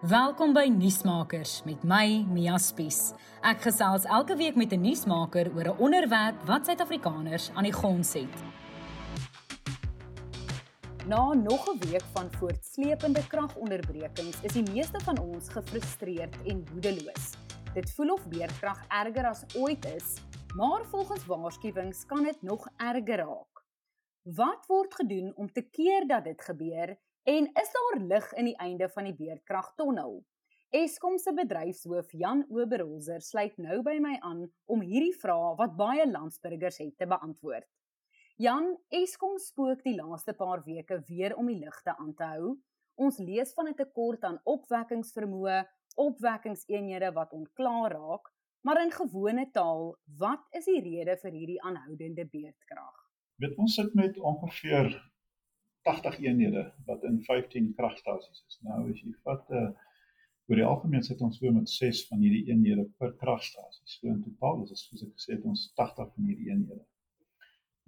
Welkom by Nuusmakers met my Mia Spies. Ek gesels elke week met 'n nuusmaker oor 'n onderwerp wat Suid-Afrikaners aan die gons het. Na nog 'n week van voortsleepende kragonderbrekings is die meeste van ons gefrustreerd en moedeloos. Dit voel of beerdkrag erger as ooit is, maar volgens waarskuwings kan dit nog erger raak. Wat word gedoen om te keer dat dit gebeur En is daar lig in die einde van die beerdkragtonnel? Eskom se bedryfshoof Jan Oberholzer sluit nou by my aan om hierdie vrae wat baie landsburgers het te beantwoord. Jan, Eskom spook die laaste paar weke weer om die ligte aan te hou. Ons lees van 'n tekort aan opwekkingsvermoë, opwekkingseenhede wat onklaar raak, maar in gewone taal, wat is die rede vir hierdie aanhoudende beerdkrag? Weet ons sit met ongeveer 80 eenhede wat in 15 kragstasies is. Nou as jy vat uh, oor die algemeen sit ons so met 6 van hierdie eenhede per kragstasie. So in totaal is dit soos ek gesê het ons 80 van hierdie eenhede.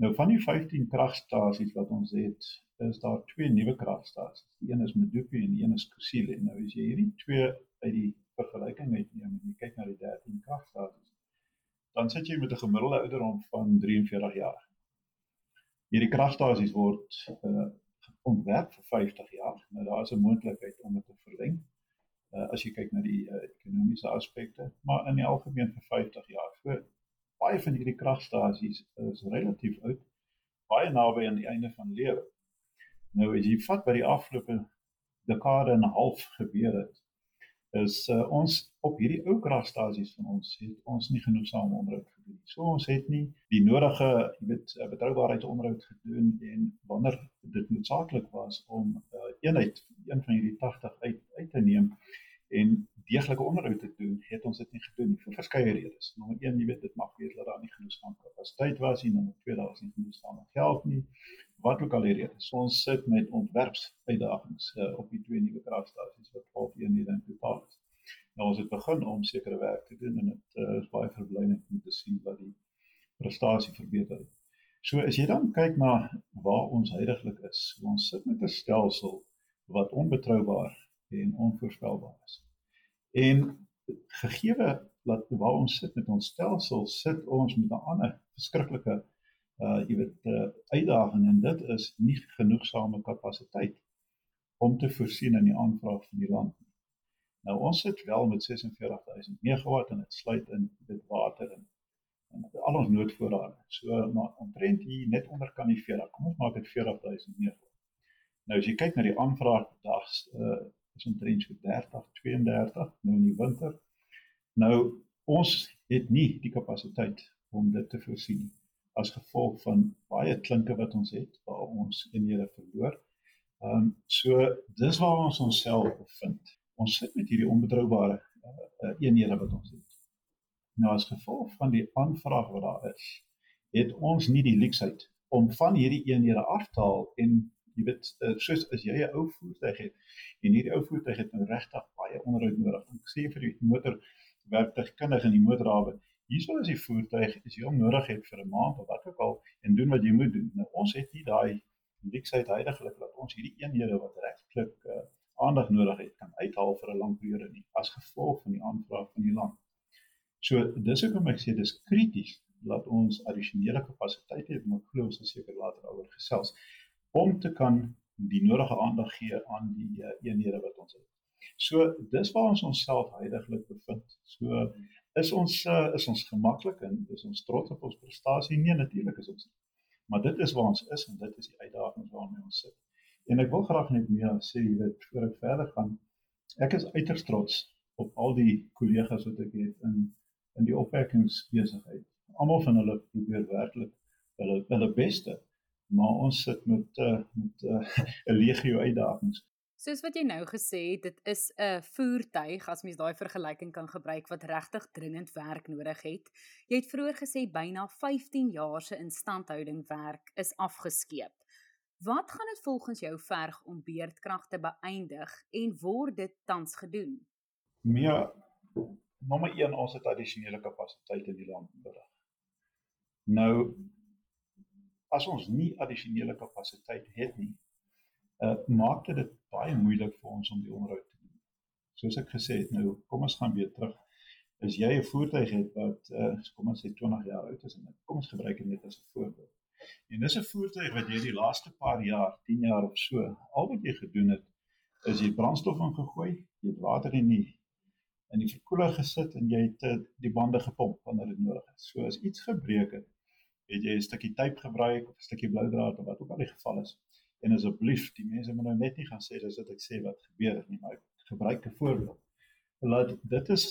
Nou van die 15 kragstasies wat ons het, is daar twee nuwe kragstasies. Die een is Medupi en die een is Kusile. Nou as jy hierdie twee uit die vergelyking uitneem en jy kyk na die 13 kragstasies, dan sit jy met 'n gemiddelde ouderdom van 43 jaar. Hierdie kragstasies word uh, ontwerp vir 50 jaar. Nou daar is 'n moontlikheid om dit te verleng. Uh, as jy kyk na die uh, ekonomiese aspekte, maar in die algemeen vir 50 jaar. So baie van hierdie kragstasies is relatief oud, baie naby aan die einde van lewe. Nou as jy vat by die afgelope dekade en 'n half gebeur het, is uh, ons op hierdie ou kragstasies van ons het ons nie genoegsame onderhoud gedoen. So ons het nie die nodige, jy weet, uh, betroubaarheid onderhoud gedoen en wanneer dit noodsaaklik was om 'n uh, eenheid een van hierdie 80 uit uit te neem en deeglike onderhoud te doen, het ons dit nie gedoen nie vir verskeie redes. Nommer 1, jy weet, dit mag wees dat daar nie genoegsame kapasiteit was nie, nommer 2, daar was nie genoegsame geld nie. Wat ook al die redes. So ons sit met ontwerpsuitdagings uh, op die twee nuwe kragstasies wat 12 eenhede in totaal is. Nou ons het begin om sekere werk te doen en dit uh, is baie verblydend om te sien dat die prestasie verbeter het. So as jy dan kyk na waar ons heidaglik is, ons sit met 'n stelsel wat onbetroubaar en onvoorspelbaar is. En gegeewe dat waar ons sit met ons stelsel, sit ons met 'n ander verskriklike uh jy weet uh, uitdaging en dit is nie genoegsame kapasiteit om te voorsien in die aanvraag van die land nie. Nou ons sit wel met 46000 megawatt en dit sluit in dit water in en al ons noodvoorrade. So maar omtrent hier net onder kan die 40. Kom ons maak dit 40000 megawatt. Nou as jy kyk na die aanvraag dags uh is omtrent so 30 32 nou in die winter. Nou ons het nie die kapasiteit om dit te voorsien nie as gevolg van baie klinke wat ons het waar ons eenhede verloor. Ehm um, so dis waar ons onsself bevind ons sit met hierdie onbetroubare uh, uh, eenhede wat ons het. Nou as gevolg van die aanvraag wat daar is, het ons nie die leksheid om van hierdie eenhede af te haal en jy weet uh, soos as jy 'n ou voertuig het en hierdie ou voertuig het nou regtig baie onderhoud nodig. Ek sê vir die motor werktuigkundige in die motorhawe, hierso is die voertuig as jy hom nodig het vir 'n maand of wat ook al en doen wat jy moet doen. Nou ons het nie daai leksheid heidaglik dat ons hierdie eenhede wat regklik uh, aandag nodig het kan uithaal vir 'n lang periode nie as gevolg van die aanvraag van die land. So dis hoekom ek sê dis krities dat ons addisionele kapasiteit het, maar glo ons seker later oor gesels om te kan die nodige aandag gee aan die uh, eenhede wat ons het. So dis waar ons onsself heidaglik bevind. So is ons uh, is ons gemaklik en is ons trots op ons prestasie? Nee, natuurlik is ons. Maar dit is waar ons is en dit is die uitdagings waarmee ons sit. En ek wil graag net meer sê, jy weet, voor ek verder gaan, ek is uiters trots op al die kollegas wat ek het in in die opwekkingsbesigheid. Almal van hulle probeer werklik hulle hulle beste, maar ons sit met uh, met eh, 'n uh, legio uitdagings. Soos wat jy nou gesê het, dit is 'n voertuig as mens daai vergelyking kan gebruik wat regtig dringend werk nodig het. Jy het vroeër gesê byna 15 jaar se instandhouding werk is afgeskeep. Wat gaan dit volgens jou verg om beerdkrag te beëindig en word dit tans gedoen? Ja, nommer 1 ons het addisionele kapasiteit in die land nodig. Nou as ons nie addisionele kapasiteit het nie, uh maak dit baie moeilik vir ons om die onderhoud te doen. soos ek gesê het nou kom ons gaan weer terug. As jy 'n voertuig het wat uh, kom ons sê 20 jaar oud is en kom ons gebruik dit net as 'n voorbeeld. En dis 'n voertuig wat jy die laaste paar jaar 10 jaar of so al wat jy gedoen het is jy brandstof ingegooi jy het water in die in die verkoeler gesit en jy het uh, die bande gepomp wanneer dit nodig is. So as iets gebreek het het jy 'n stukkie tape gebruik of 'n stukkie blou draad of wat ook al die geval is en asseblief die mense moet nou net nie gaan sê dis wat ek sê wat gebeur het nie maar gebruik 'n voorbeeld. Laat dit is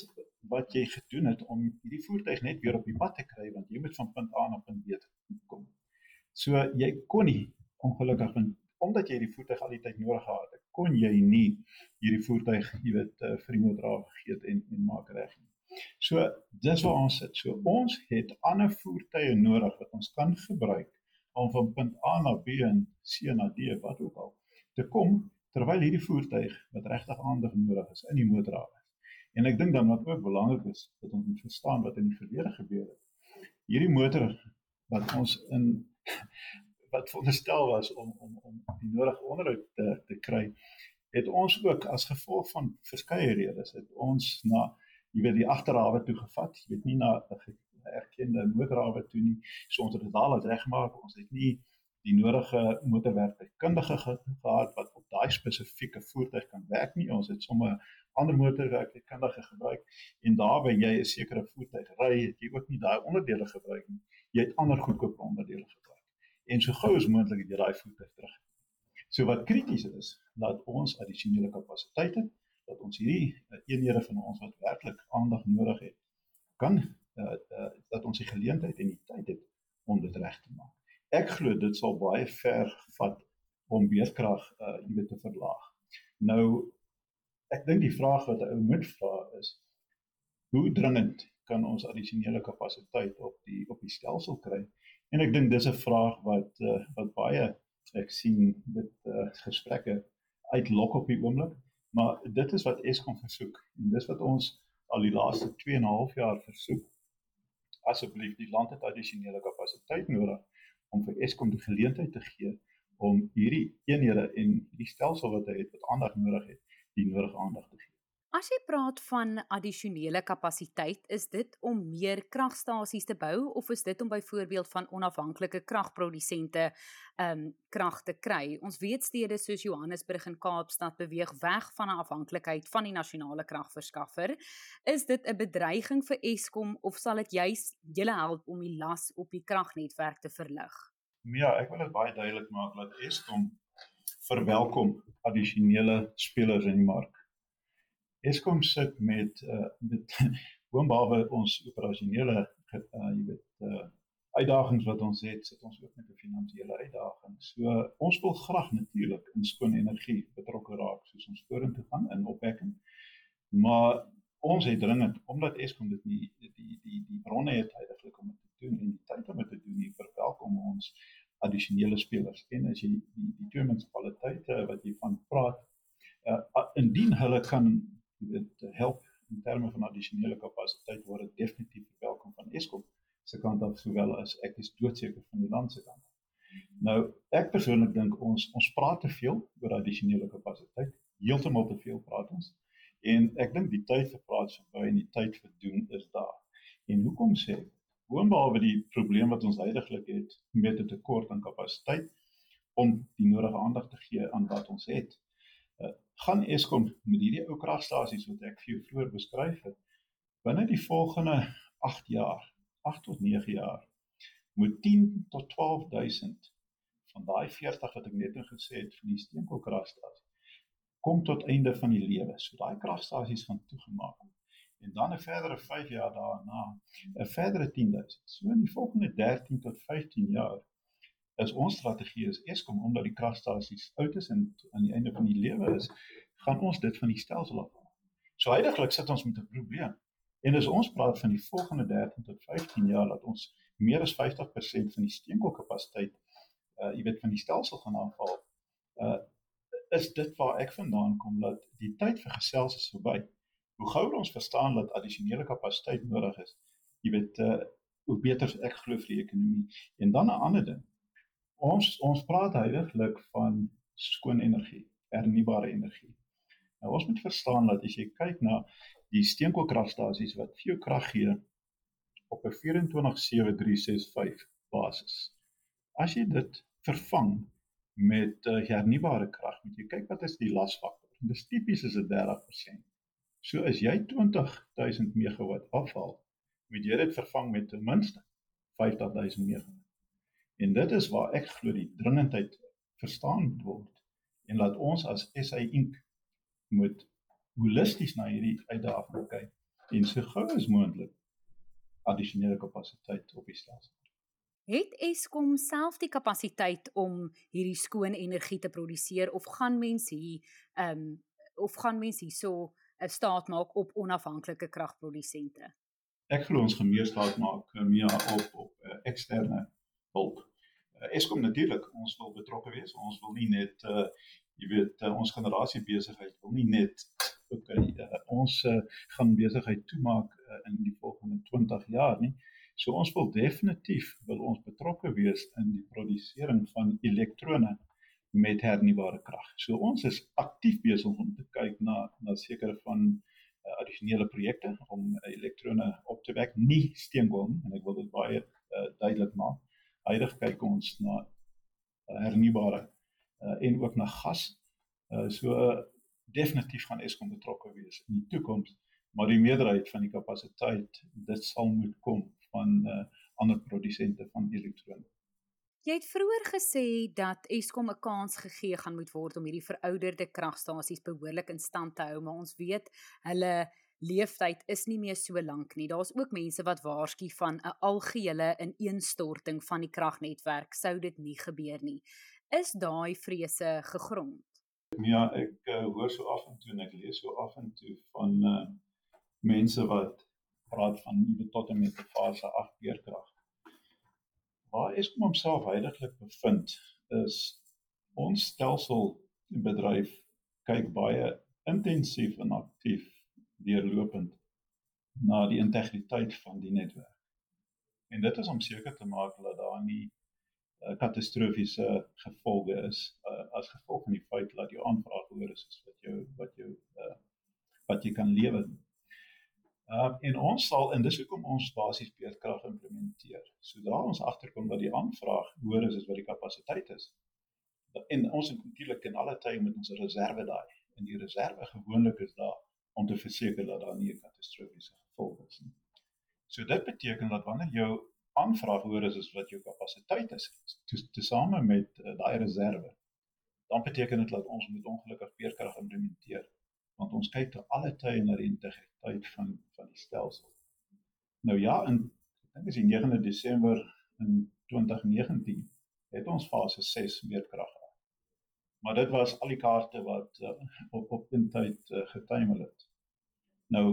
wat jy gedoen het om hierdie voertuig net weer op die pad te kry want jy moet van punt A na punt B kom. So jy kon nie ongelukkig want omdat jy hierdie voertuig al die tyd nodig gehad het, kon jy nie hierdie voertuig, jy weet, uh, vir die motor gegee en en maak reg nie. So dis waar ons sit. So ons het ander voertuie nodig wat ons kan gebruik om van punt A na B en C na D wat ook al te kom terwyl hierdie voertuig wat regtig aandag nodig is in die motorhawe is. En ek dink dan wat ook belangrik is dat ons moet verstaan wat in die verlede gebeur het. Hierdie motor wat ons in wat veronderstel was om om om die nodige onderhoud te te kry, het ons ook as gevolg van verskeie redes het ons na jy weet die agterhawe toe gevat, jy weet nie na 'n erkende motorhawe toe nie. So ons het dit al regmaak. Ons het nie die nodige motorwerkkundige gehad wat op daai spesifieke voertuig kan werk nie. Ons het sommer ander motorwerkkundige gebruik en daar waar jy 'n sekere voertuig ry, het jy ook nie daai onderdele gebruik nie. Jy het ander goedkoop onderdele gebruik. En so gou as moontlik het jy daai voertuig terug. So wat krities is, dat ons addisionele kapasiteite dat ons hierdie eenhede van ons wat werklik aandag nodig het, kan uh, uh, dat ons die geleentheid en die tyd het om dit reg te maak ek glo dit sal baie ver vat om beerdkrag uh jy weet te verlaag. Nou ek dink die vraag wat 'n ou moet vra is hoe dringend kan ons addisionele kapasiteit op die op die stelsel kry? En ek dink dis 'n vraag wat uh wat baie ek sien met uh gesprekke uitlok op die oomblik, maar dit is wat Eskom versoek en dis wat ons al die laaste 2 en 'n half jaar versoek. Asseblief, die land het addisionele kapasiteit nodig om vir Eskom die geleentheid te gee om hierdie eenhede en die stelsel wat hy het wat aandag nodig het, die nodige aandag te gee. As jy praat van addisionele kapasiteit, is dit om meer kragstasies te bou of is dit om byvoorbeeld van onafhanklike kragprodusente um krag te kry? Ons weet stede soos Johannesburg en Kaapstad beweeg weg van 'n afhanklikheid van die nasionale kragverskaffer. Is dit 'n bedreiging vir Eskom of sal dit juis julle help om die las op die kragnetwerk te verlig? Ja, ek wil dit baie duidelik maak dat Eskom verwelkom addisionele spelers in die mark. Eskom sit met uh met boonbehalwe ons operasionele uh jy weet uh uitdagings wat ons het, sit ons ook met 'n finansiële uitdaging. So ons wil graag natuurlik in skoon energie betrokke raak soos ons vorentoe gaan in opwekking. Maar ons het dringend omdat Eskom dit nie die die die, die bronne het heidaglik om dit te doen en die tyd om dit te doen nie verwelkom ons addisionele spelers. En as jy die die twee munisipaliteite wat jy van praat, uh indien hulle kan dit help in terme van addisionele kapasiteit word dit definitief welkom van Eskom se kant af sowel as ek is doodseker van die land se kant. Nou ek persoonlik dink ons ons praat te veel oor addisionele kapasiteit, heeltemal te veel praat ons. En ek dink die tyd vir praat verby en die tyd vir doen is daar. En hoekom sê ek? Boonbehalwe die probleem wat ons heidaglik het met 'n tekort aan kapasiteit om die nodige aandag te gee aan wat ons het, gaan Eskom met hierdie ou kragstasies wat ek vir jou vroeër beskryf het binne die volgende 8 jaar, 8 tot 9 jaar moet 10 tot 12000 van daai 40 wat ek net nou gesê het van die steenkoolkragstasies kom tot einde van die lewe. So daai kragstasies gaan toegemaak word. En dan 'n verdere 5 jaar daarna, 'n verdere 10000. So in die volgende 13 tot 15 jaar is ons strategie is Eskom omdat die kragstasies oud is en aan die einde van die lewe is, gaan ons dit van die stelsel af. So heidaglik sit ons met 'n probleem. En as ons praat van die volgende 13 tot 15 jaar dat ons meer as 50% van die steenkoolkapasiteit uh jy weet van die stelsel gaan aanval, uh is dit waar ek vandaan kom dat die tyd vir gesels is verby. Hoe gouer ons verstaan dat addisionele kapasiteit nodig is, jy weet uh hoe beter ek glo vir die ekonomie. En dan 'n ander ding ons ons praat heidaglik van skoon energie, hernubare energie. Nou ons moet verstaan dat as jy kyk na die steenkoolkragstasies wat vir jou krag gee op 'n 24/7/365 basis. As jy dit vervang met uh, hernubare krag, moet jy kyk wat is die lasfaktor. Dis tipies is dit 30%. So as jy 20000 megawatt afhaal, moet jy dit vervang met ten minste 50000 megawatt. En dit is waar ek glo die dringendheid verstaan word en laat ons as SA Inc moet holisties na hierdie uitdaging kyk en so gou as moontlik addisionele kapasiteit op die stelsel. Het Eskom self die kapasiteit om hierdie skoon energie te produseer of gaan mense hier ehm um, of gaan mense hierso 'n staat maak op onafhanklike kragprodusente? Ek glo ons gemeestaat maak meer op op uh, eksterne hulp Eskom natuurlik ons wil betrokke wees. Ons wil nie net uh jy weet uh, ons generasie besigheid wil nie net okay uh, ons uh, gaan besigheid toemaak uh, in die volgende 20 jaar nie. So ons wil definitief wil ons betrokke wees in die produsering van elektrone met hernubare krag. So ons is aktief besig om te kyk na na sekere van uh, addisionele projekte om elektrone op te wek, nie steenkool nie en ek wil dit baie uh, duidelik maak huidig kyk ons na uh, hernubare uh, en ook na gas. Uh, so uh, definitief gaan Eskom betrokke wees in die toekoms, maar die meerderheid van die kapasiteit dit sal moet kom van uh, ander produsente van elektrone. Jy het vroeër gesê dat Eskom 'n kans gegee gaan moet word om hierdie verouderde kragstasies behoorlik in stand te hou, maar ons weet hulle leeftyd is nie meer so lank nie. Daar's ook mense wat waarsku van 'n algehele ineenstorting van die kragnetwerk sou dit nie gebeur nie. Is daai vrese gegrond? Ja, ek uh, hoor so af en toe en ek lees so af en toe van uh, mense wat praat van nuwe tot en met fase 8 beerkrag. Waar is kom homself heidaglik bevind is ons stelsel bedryf kyk baie intensief en aktief deurlopend na die integriteit van die netwerk. En dit is om seker te maak dat daar nie uh, katastrofiese gevolge is uh, as gevolg van die feit dat jou aanvraag hoër is wat jou wat jou uh, wat jy kan lewer. Uh, en ons sal en dis hoekom ons basies beurtkrag implementeer. Sodra ons agterkom dat die aanvraag hoër is as wat die kapasiteit is. En ons natuurlik in alle tye met ons reserve daai. En die reserve gewoonlik is daar om te verseker dat daar nie 'n katastrofiese gevolg is nie. So dit beteken dat wanneer jou aanvraag hoër is as wat jou kapasiteit is, tesame met uh, daai reserve, dan beteken dit dat ons moet ongelukkig veerkrag implementeer want ons kyk te alle tye na die integriteit van van die stelsel. Nou ja, in ek dink is die 9de Desember in 2019 het ons fase 6 meetkrag maar dit was al die kaarte wat uh, op op in tyd uh, getuimel het. Nou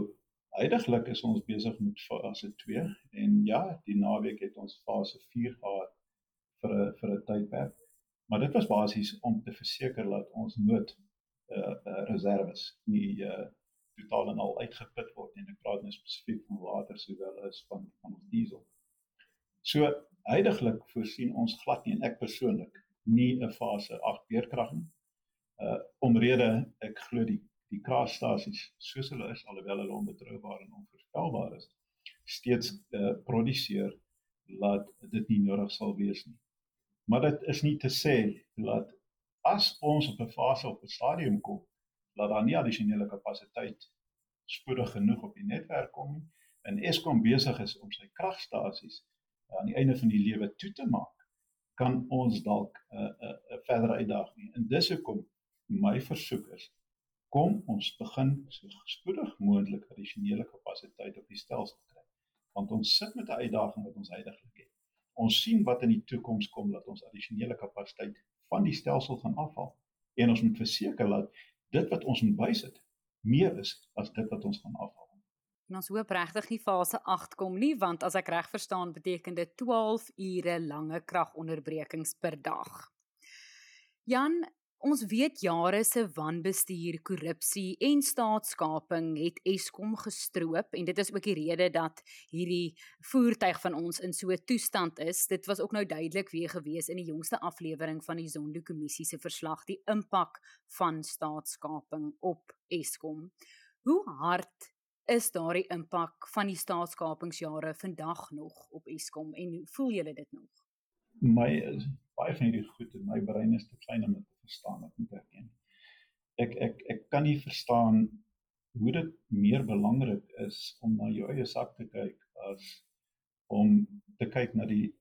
heidaglik is ons besig met fase 2 en ja, die naweek het ons fase 4 gehad vir 'n vir 'n tydperk. Maar dit was basies om te verseker dat ons nood uh, uh reserves nie uh totaal en al uitgeput word en ek praat nou spesifiek van water sowel as van van ons diesel. So heidaglik voorsien ons glad nie en ek persoonlik nie 'n fase 8 beerkrag nie. Uh omrede ek glo die die kragstasies soos hulle is alhoewel hulle onbetroubaar en onvoorspelbaar is, steeds uh produseer laat dit nie nodig sal wees nie. Maar dit is nie te sê dat as ons op 'n fase op 'n stadium kom dat daar nie addisionele kapasiteit spoedig genoeg op die netwerk kom nie en Eskom besig is om sy kragstasies aan die einde van die lewe toe te maak kan ons dalk 'n uh, 'n uh, 'n uh, verdere uitdaging. En dis hoekom my versoek is kom ons begin so spoedig moontlik addisionele kapasiteit op die stelsel kry. Want ons sit met 'n uitdaging wat ons heidaglik het. Ons sien wat in die toekoms kom dat ons addisionele kapasiteit van die stelsel gaan afhaal en ons moet verseker dat dit wat ons moet bysit meer is as dit wat ons gaan afhaal. En ons hoop regtig nie fase 8 kom nie want as ek reg verstaan beteken dit 12 ure lange kragonderbrekings per dag. Jan, Ons weet jare se wanbestuur, korrupsie en staatskaping het Eskom gestroop en dit is ook die rede dat hierdie voertuig van ons in so 'n toestand is. Dit was ook nou duidelik weer gewees in die jongste aflewering van die Zondo-kommissie se verslag die impak van staatskaping op Eskom. Hoe hard is daardie impak van die staatskapingsjare vandag nog op Eskom en hoe voel julle dit nog? My is baie van hierdie goed in my brein is te klein om dit te verstaan, ek moet erken. Ek ek ek kan nie verstaan hoe dit meer belangrik is om na jou eie sak te kyk as om te kyk na die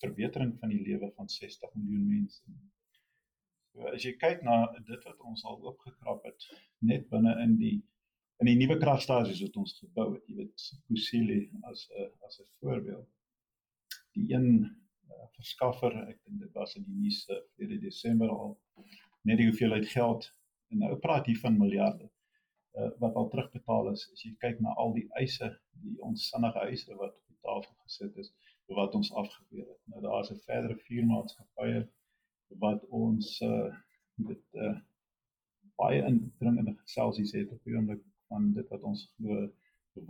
verbetering van die lewe van 60 miljoen mense. So as jy kyk na dit wat ons al opgekrap het net binne in die in die nuwe kragstasies wat ons gebou het, jy weet, Kusile as 'n as 'n voorbeeld. Die een uh, verskaffer, ek dink dit was in die nuus uh, vir Desember al net die hoeveelheid geld en nou praat hier van miljarde uh, wat al terugbetaal is as jy kyk na al die eise, die onsinnige eise wat op die tafel gesit is wat ons afgebeur het. Nou daar's 'n verdere vier maatskappye wat ons uh dit uh baie indringende geselsies het op die oomblik van dit wat ons glo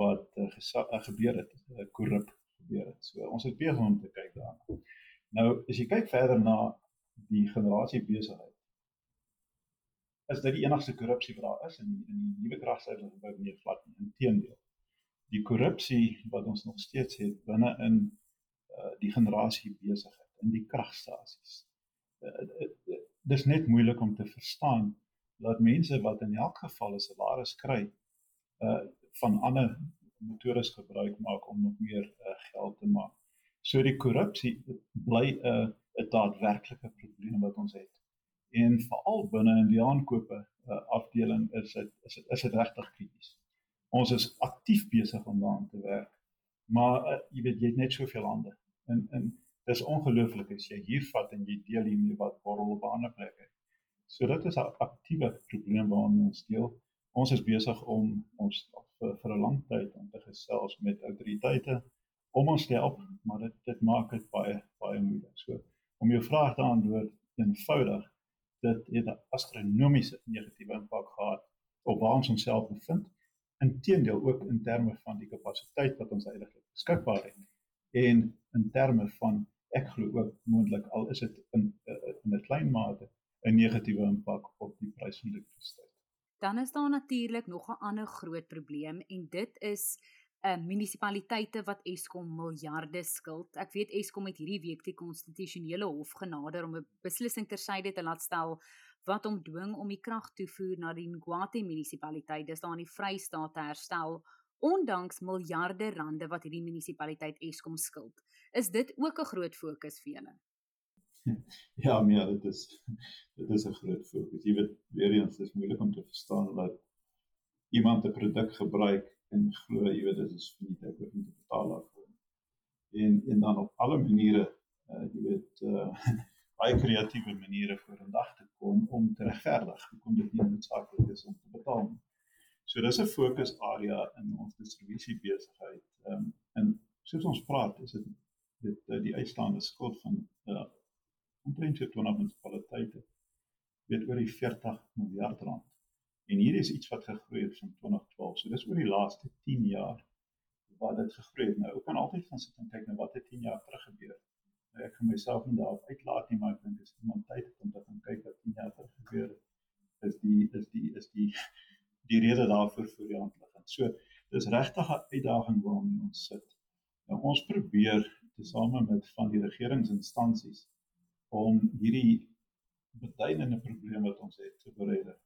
wat uh, uh, gebeur het, uh, korrup gebeur het. So ons is besig om te kyk daarna. Nou as jy kyk verder na die generasie besigheid is dit die enigste korrupsie wat daar is in die, in die nuwe kragsuiwer gebou nie vlak nie. Inteendeel. Die korrupsie wat ons nog steeds het binne in uh, die generasie besigheid in die kragstasies. Uh, uh, uh, dis net moeilik om te verstaan dat mense wat in elk geval 'n salaris kry uh van ander metodes gebruik maak om nog meer uh, geld te maak. So die korrupsie bly 'n uh, 'n daadwerklike probleem wat ons het. En veral binne in die aankope uh, afdeling is dit is dit is dit regtig krities. Ons is aktief besig om daaraan te werk. Maar uh, jy weet jy het net soveel hande. En en dis ongelooflik as jy hier vat en jy deel hiermee wat borrel op ander plekke. So dit is 'n aktiewe probleem waarmee ons deel. Ons is besig om ons vir, vir 'n lang tyd om te gesels met autoriteite om ons te help, maar dit dit maak dit baie baie moeilik. So om jou vraag te antwoord eenvoudig, dit het 'n astronomiese negatiewe impak gehad op waar ons onsself bevind. Inteendeel ook in terme van die kapasiteit wat ons eintlik beskikbaar het en in terme van ek glo ook moontlik al is dit in in 'n klein mate 'n negatiewe impak op die prys van elektrisiteit. Dan is daar natuurlik nog 'n ander groot probleem en dit is 'n uh, eh, munisipaliteite wat Eskom miljarde skuld. Ek weet Eskom het hierdie week die konstitusionele hof genader om 'n beslissing tersyde te laat stel wat hom dwing om die kragtoevoer na die Ngwati munisipaliteit, dis daar in die Vrystaat te herstel ondanks miljarde rande wat hierdie munisipaliteit Eskom skuld. Is dit ook 'n groot fokus vir julle? Ja, nee, dit is dit is 'n groot fokus. Jy weet, weer eens, dit is moeilik om te verstaan dat iemand 'n produk gebruik en glo jy weet dit is vir die tyd om te betaal daarvoor. En en dan op alle maniere, uh, jy weet, uh, baie kreatiewe maniere voor in dag te kom om te regverdig hoekom dit nie noodsaaklik is om te betaal nie. So dis 'n fokusarea in ons distribusie besigheid. Ehm um, en soos ons praat, is dit dit uh, die uitstaande skuld van uh, omtrent 20 munisipaliteite weet oor die 40 miljard rand. En hier is iets wat gegroei het van 2012. So dis oor die laaste 10 jaar wat dit gegroei het. Nou, ek kan altyd gaan sit en kyk na wat het 10 jaar terug gebeur. Nou, ek gaan myself nie daarop uitlaat nie, maar ek dink dis iemand tyd om te gaan kyk wat 10 jaar terug gebeur het. Is die is die is die die rede daarvoor vir die hand liggend. So, dis regtig 'n uitdaging waarmee ons sit. Nou ons probeer tesame met van die regeringsinstansies om hierdie beduidende probleem wat ons het te bereik.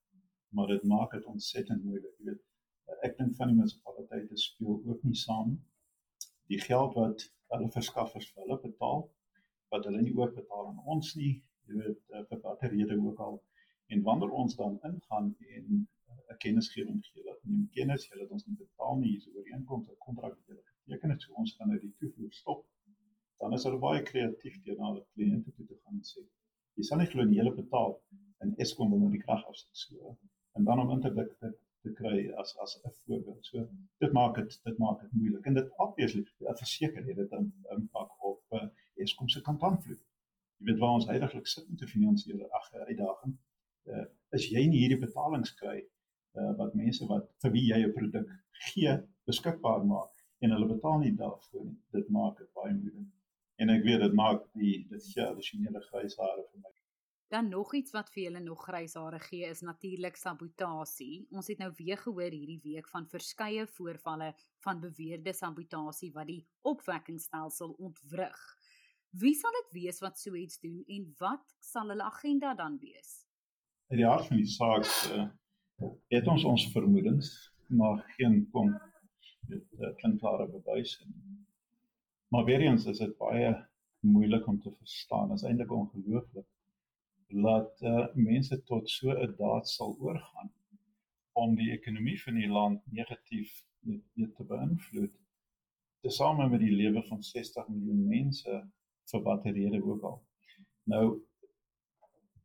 Maar dit maak dit ontsettend moeilik, jy weet. Ek dink van die munisipaliteite speel ook nie saam die geld wat hulle verskaffers vir hulle betaal wat hulle nie ook betaal aan ons nie, jy weet, eh, vir watter rede ook al. En wanneer ons dan ingaan en eh, 'n kennisgewing gee dat neem kennis, julle het ons nie betaal nie, hier is 'n ooreenkoms, 'n kontrak wat julle geteken het, so ons gaan nou die toevoer stop dan is hulle baie kreatief teenoor hulle kliënte toe te gaan en sê jy sal nie glo nie hele betaal en Eskom wil nou die krag afsit so en dan om in te dit te kry as as 'n voorbeeld. So dit maak dit dit maak dit moeilik en dit obviously verseker het dit impak op uh, Eskom se kantonvloei. Jy weet waar ons heidaglik sit met 'n finansiële ag uitdaging is jy nie hierdie betalings kry uh, wat mense wat vir wie jy 'n produk gee beskikbaar maak en hulle betaal nie daarvoor nie. Dit maak dit baie moeilik. En ek weet dit maak die dit gee addisionele grysare vir my. Dan nog iets wat vir julle nog grysare gee is natuurlik sabotasie. Ons het nou weer gehoor hierdie week van verskeie voorvalle van beweerde sabotasie wat die opwekkingstelsel ontwrig. Wie sal dit wees wat so iets doen en wat sal hulle agenda dan wees? In die hart van die saak uh, het ons ons vermoedens, maar geen kom dit uh, klink klare bewys en maar weer eens is dit baie moeilik om te verstaan. Dit is eintlik ongelooflik dat uh, mense tot so 'n daad sal oorgaan om die ekonomie van die land negatief weet te beïnvloed. Tesame met die lewe van 60 miljoen mense vir watter rede ook al. Nou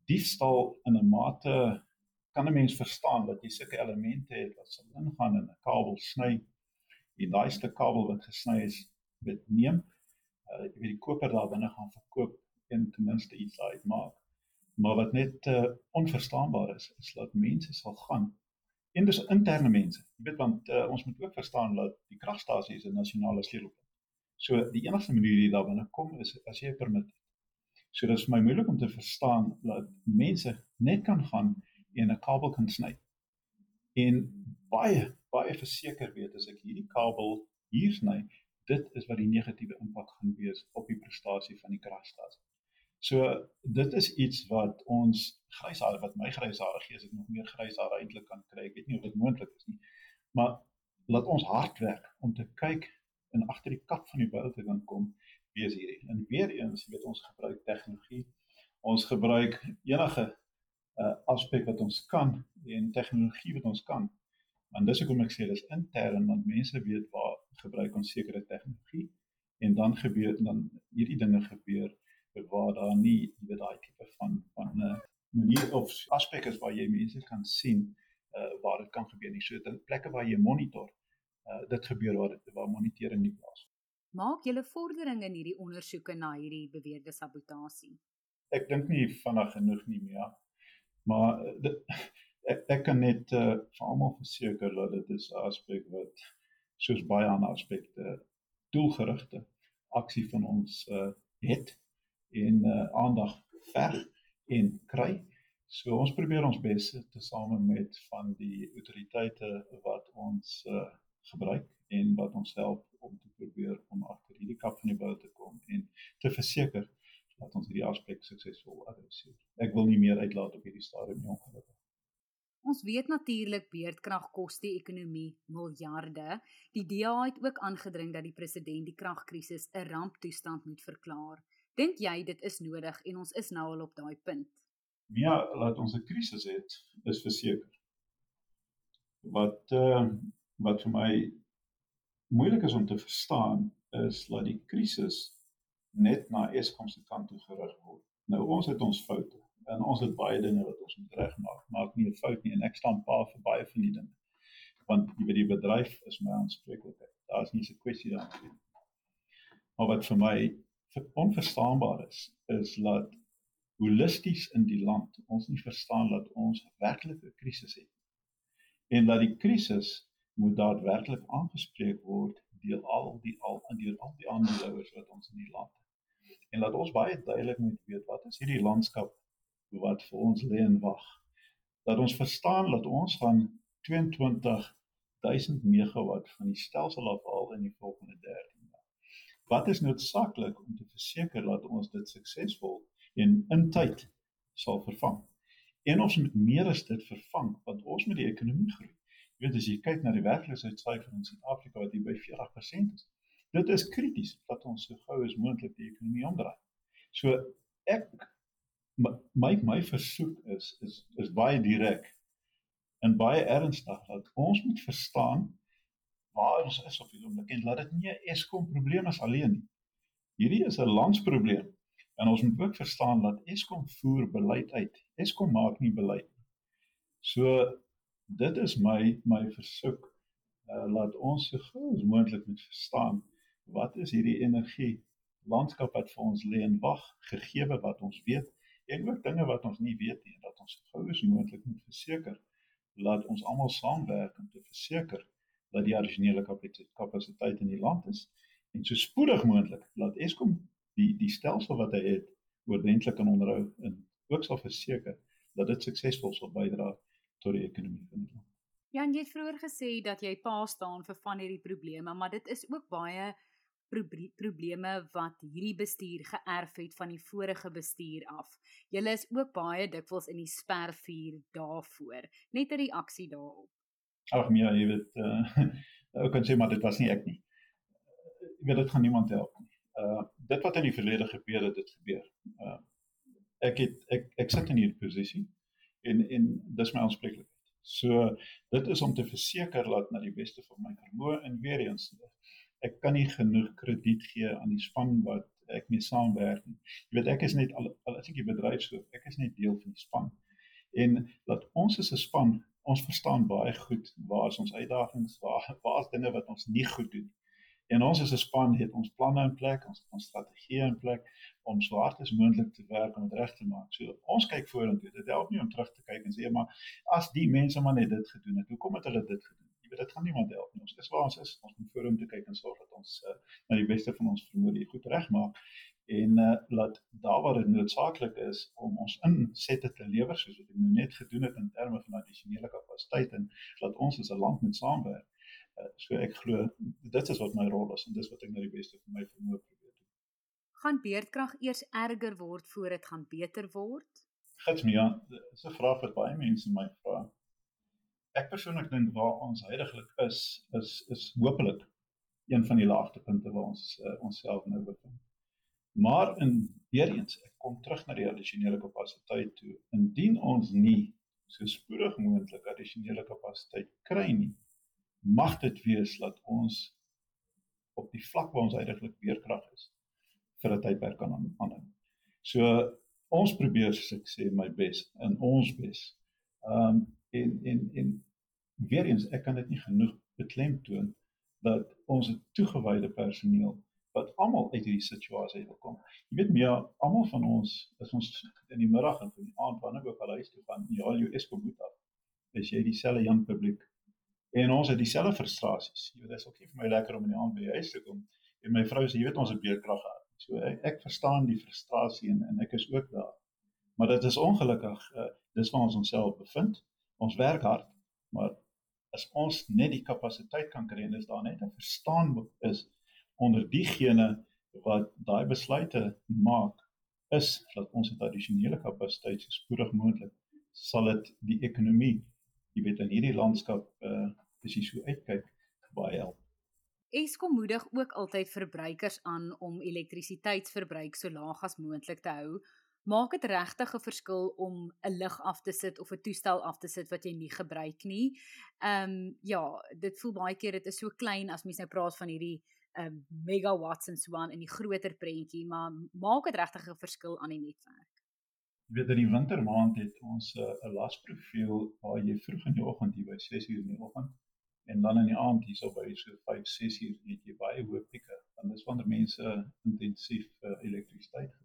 diefstal in 'n mate kan 'n mens verstaan dat jy sulke elemente het wat sal ingaan in 'n kabel sny die daai stuk kabel wat gesny is neem uh, jy weet die koper daar binne gaan verkoop en ten minste iets uitmaak. Maar wat net uh, onverstaanbaar is is dat mense sal gaan. En dis interne mense. Jy weet want uh, ons moet ook verstaan dat die kragstasie is 'n nasionale sleutelpunt. So die enigste manier hier daar binne kom is as jy 'n permit het. So dit is vir my moeilik om te verstaan dat mense net kan gaan en 'n kabel kan sny. En baie baie verseker weet as ek hierdie kabel hier sny, dit is wat die negatiewe impak gaan wees op die prestasie van die kragstasie. So dit is iets wat ons grysare wat my grysare gee, as ek nog meer grysare eintlik kan kry. Ek weet nie of dit moontlik is nie. Maar laat ons hard werk om te kyk en agter die kap van die buil te kan kom wees hierdie. En weer eens, weet ons gebruik tegnologie. Ons gebruik enige uh aspek wat ons kan en tegnologie wat ons kan. Want dis hoekom ek sê dis intern want mense weet waar gebruik ons sekere tegnologie en dan gebeur dan hierdie dinge gebeur waar daar nie jy weet daai tipe van van 'n uh, manier of aspek is waar jy mense kan sien uh waar dit kan gebeur nie. So dit plekke waar jy monitor uh dit gebeur waar dit waar monitering nie plaasvind maak julle vordering in hierdie ondersoeke na hierdie beweerde sabotasie? Ek dink nie vinnig genoeg nie meer. Maar eh, dit, ek, ek kan net uh, vir almal verseker dat dit is 'n aspek wat soos baie ander aspekte doelgerigte aksie van ons uh, het en uh, aandag verg en kry. So ons probeer ons bes te same met van die autoriteite wat ons uh, gebruik en wat ons help om te probeer om agter hierdie kap van die bou te kom en te verseker dat ons hierdie aspek suksesvol adresseer. Ek wil nie meer uitlaat op hierdie stadium nie ongelukkig. Ons weet natuurlik beerdkrag kos die ekonomie miljarde. Die DA het ook aangedring dat die president die kragkrisis 'n ramptoestand moet verklaar. Dink jy dit is nodig en ons is nou al op daai punt? Ja, laat ons 'n krisis het, is verseker. Wat ehm uh, wat vir my moeilik is om te verstaan is dat die krisis net na Eskom se kant toe gerig word. Nou ons het ons foute en ons het baie dinge wat ons moet regmaak. Maak nie 'n fout nie en ek staan pa vir baie van die dinge. Want jy weet die bedryf is my aanspreeklikheid. Daar's nie 'n kwessie daarin nie. Maar wat vir my onverstaanbaar is, is dat holisties in die land ons nie verstaan dat ons werklik 'n krisis het. En dat die krisis moet daadwerklik aangespreek word deur al die al deur al die ander leiers wat ons in die land het. En laat ons baie duidelik moet weet wat is hierdie landskap wat vir ons lê en wag. Dat ons verstaan dat ons van 22000 megawatt van die stelsel afhaal in die volgende 13 jaar. Wat is noodsaaklik om te verseker dat ons dit suksesvol en in tyd sal vervang? En ons moet meer as dit vervang want ons moet die ekonomie groei. Jy weet as jy kyk na die werkloosheidsyfer in Suid-Afrika wat hier by 40% is. Dit is krities dat ons so gou as moontlik die ekonomie omdraai. So ek my my versoek is is is baie direk en baie ernstig dat ons moet verstaan waar ons is op hierdie oomblik en laat dit nie 'n Eskom probleem is alleen nie. Hierdie is 'n landsprobleem en ons moet ook verstaan dat Eskom voer beleid uit. Eskom maak nie beleid nie. So dit is my my versoek uh, laat ons so gou moontlik moet verstaan wat is hierdie energie landskap wat vir ons lê en wag gegeewe wat ons weet en ook dinge wat ons nie weet nie dat ons gou as moontlik moet verseker laat ons almal saamwerk om te verseker dat die addisionele kapasiteit in die land is en so spoedig moontlik laat Eskom die die stelsel wat hy het oordentlik kan onderhou en ook sal verseker dat dit suksesvol sal bydra tot die ekonomie van die land. Jan, jy het vroeër gesê dat jy pa staan vir van hierdie probleme, maar dit is ook baie probleme wat hierdie bestuur geërf het van die vorige bestuur af. Julle is ook baie dikwels in die spervuur daarvoor. Net 'n reaksie daarop. Ag nee, jy weet uh ek kan sê maar dit was nie ek nie. Ek weet dit gaan niemand help nie. Uh dit wat in die verlede gebeur het, dit gebeur. Uh ek het ek ek sit in hierdie posisie en en dis my aanspreeklikheid. So dit is om te verseker dat na die beste van my vermoë en weer eens ek kan nie genoeg krediet gee aan die span wat ek mee saamwerk nie. Jy weet ek is net al, al as ek die bedryfshoof, ek is net deel van die span. En dat ons as 'n span, ons verstaan baie goed waar is ons uitdagings, waar waar is dinge wat ons nie goed doen. En ons as 'n span het ons planne in plek, ons ons strategie in plek om so hard as moontlik te werk om dit reg te maak. So ons kyk vorentoe. Dit help nie om terug te kyk en sê maar as die mense maar net dit gedoen het, hoekom het hulle dit gedoen? Weet dit gaan niemand help nie. Ons is waar ons is. Ons moet vorentoe kyk en sorg dat ons uh, na die beste van ons vermoë dit goed regmaak en uh, laat daar waar dit noodsaaklik is om ons insette te lewer soos wat ek nou net gedoen het in terme van addisionele kapasiteit en laat ons as 'n land met saamwerk. Uh, so ek glo dit is wat my rol is en dis wat ek na die beste van my vermoë probeer doen. Gaan beerdkrag eers erger word voor dit gaan beter word? Gits my ja, dis 'n vraag wat baie mense my vra ek persoonlik dink waar ons heidaglik is is is hopelik een van die laagtepunte waar ons uh, onsself nou bevind. Maar in weer eens, ek kom terug na die addisionele kapasiteit toe. Indien ons nie so spoedig moontlik addisionele kapasiteit kry nie, mag dit wees dat ons op die vlak waar ons heidaglik weerkrag is vir 'n tydperk kan aanhou. So ons probeer soos ek sê my bes in ons bes. Ehm um, en en en weer eens ek kan dit nie genoeg beklemtoon dat ons toegewyde personeel wat almal uit hierdie situasie wil kom. Jy weet meer, almal van ons is ons in die middag en in die aand wanneer ook al huis toe gaan, ja, jou Eskom moet af. Is jy dieselfde jong publiek? En ons het dieselfde frustrasies. Jy weet, dit is ook nie vir my lekker om in die aand by die huis te kom. En my vrou sê, jy weet ons het beerkrag gehad. So ek, ek verstaan die frustrasie en, en ek is ook daar. Maar dit is ongelukkig, uh, dis waar ons onsself bevind ons werk hard, maar as ons net die kapasiteit kan kry en is daar net 'n verstaan is onder diegene wat daai besluite maak is dat ons het addisionele kapasiteit so spoedig moontlik sal dit die ekonomie jy weet in hierdie landskap uh as jy so uitkyk baie help. Eskom moedig ook altyd verbruikers aan om elektrisiteitsverbruik so laag as moontlik te hou maak dit regtig 'n verskil om 'n lig af te sit of 'n toestel af te sit wat jy nie gebruik nie. Ehm um, ja, dit voel baie keer dit is so klein as mens nou praat van hierdie ehm um, megawatts en so aan in die groter prentjie, maar maak dit regtig 'n verskil aan die netwerk. Jy weet in die wintermaand het ons 'n uh, lasprofiel waar jy vroeg in die oggend hier by 6:00 in die oggend en dan in die aand hierso by so 5, 6:00 het jy baie hoë pieke. Dan is wanneer mense intensief uh, elektrisiteit gebruik.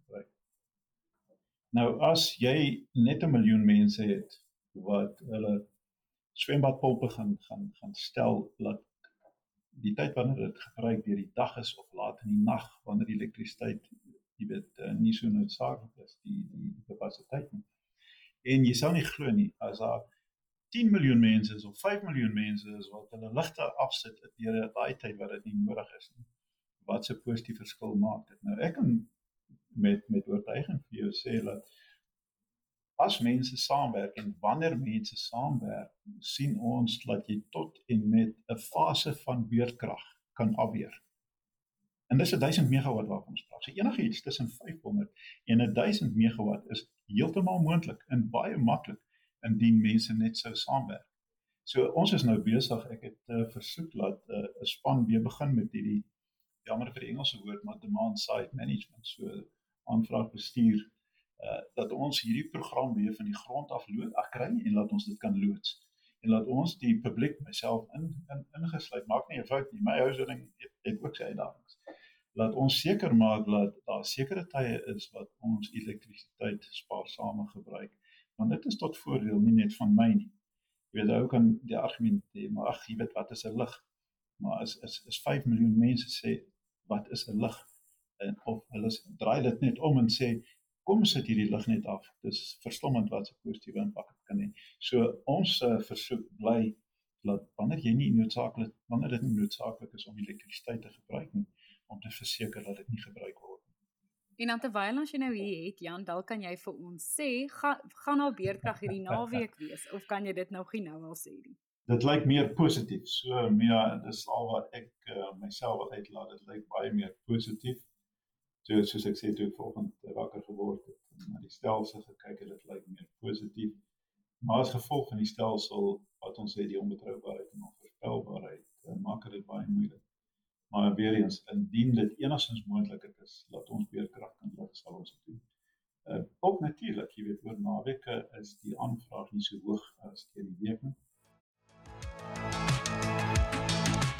Nou as jy net 'n miljoen mense het wat hulle swembadpompe gaan gaan gaan stel dat die tyd wanneer dit gebruik deur die dag is of laat in die nag wanneer die elektrisiteit jy weet eh, nie so noodsaaklik is die die kapasiteit nie. En jy sou nie glo nie as daar 10 miljoen mense is of 5 miljoen mense is wat hulle ligte afsit deur daai tyd wat dit nie nodig is nie. Wat 'n positiewe verskil maak dit. Nou ek kan met met oortuiging vir jou sê dat as mense saamwerk en wanneer mense saamwerk, sien ons dat jy tot en met 'n fase van beurtkrag kan afweer. En dis 'n 1000 megawatt waarvan ons praat. So enigiets tussen 500 en 1000 megawatt is heeltemal moontlik en baie maklik indien mense net sou saamwerk. So ons is nou besig, ek het uh, versoek dat eh, 'n uh, span weer begin met hierdie jammer vir die Engelse woord maar demand side management. So aanvraag bestuur uh dat ons hierdie program weer van die grond af loop ag kry en laat ons dit kan loods en laat ons die publiek myself in in ingesluit maak nie 'n fout nie my huishouding het, het ook sy uitdagings laat ons seker maak dat daar sekere tye is wat ons elektrisiteit spaarsame gebruik want dit is tot voordeel nie net van my nie. Jy weet ou kan die argument hê maar ag jy weet wat is 'n lig? Maar is is is 5 miljoen mense sê wat is 'n lig? En of hulle draai dit net om en sê kom sit hierdie lig net af. Dis verstommend wat se positiewe impak kan hê. So ons uh, versoek bly dat wanneer jy nie noodsaaklik wanneer dit nie noodsaaklik is om elektrisiteit te gebruik nie om te verseker dat dit nie gebruik word. En dan terwyl ons jy nou hier het Jan, dalk kan jy vir ons sê gaan gaan daar beerdkrag hierdie naweek wees of kan jy dit nog nie nou al sê nie? Dit lyk meer positief. So Mia, dis al wat ek uh, myself wil uitlaat. Dit lyk baie meer positief. So soos ek sê toe ek vanoggend wakker geword het en na die stelsel gekyk het, dit lyk meer positief. Maar as gevolg van die stelsel wat ons sê die onbetroubaarheid en onvoorspelbaarheid, uh, maak dit baie moeilik. Maar weer eens, indien dit enigstens moontlik is, laat ons beerkrag kan lig, sal ons doen. Uh ook natuurlik, jy weet, oor naweke is die aanvraag nie so hoog as teen die week nie.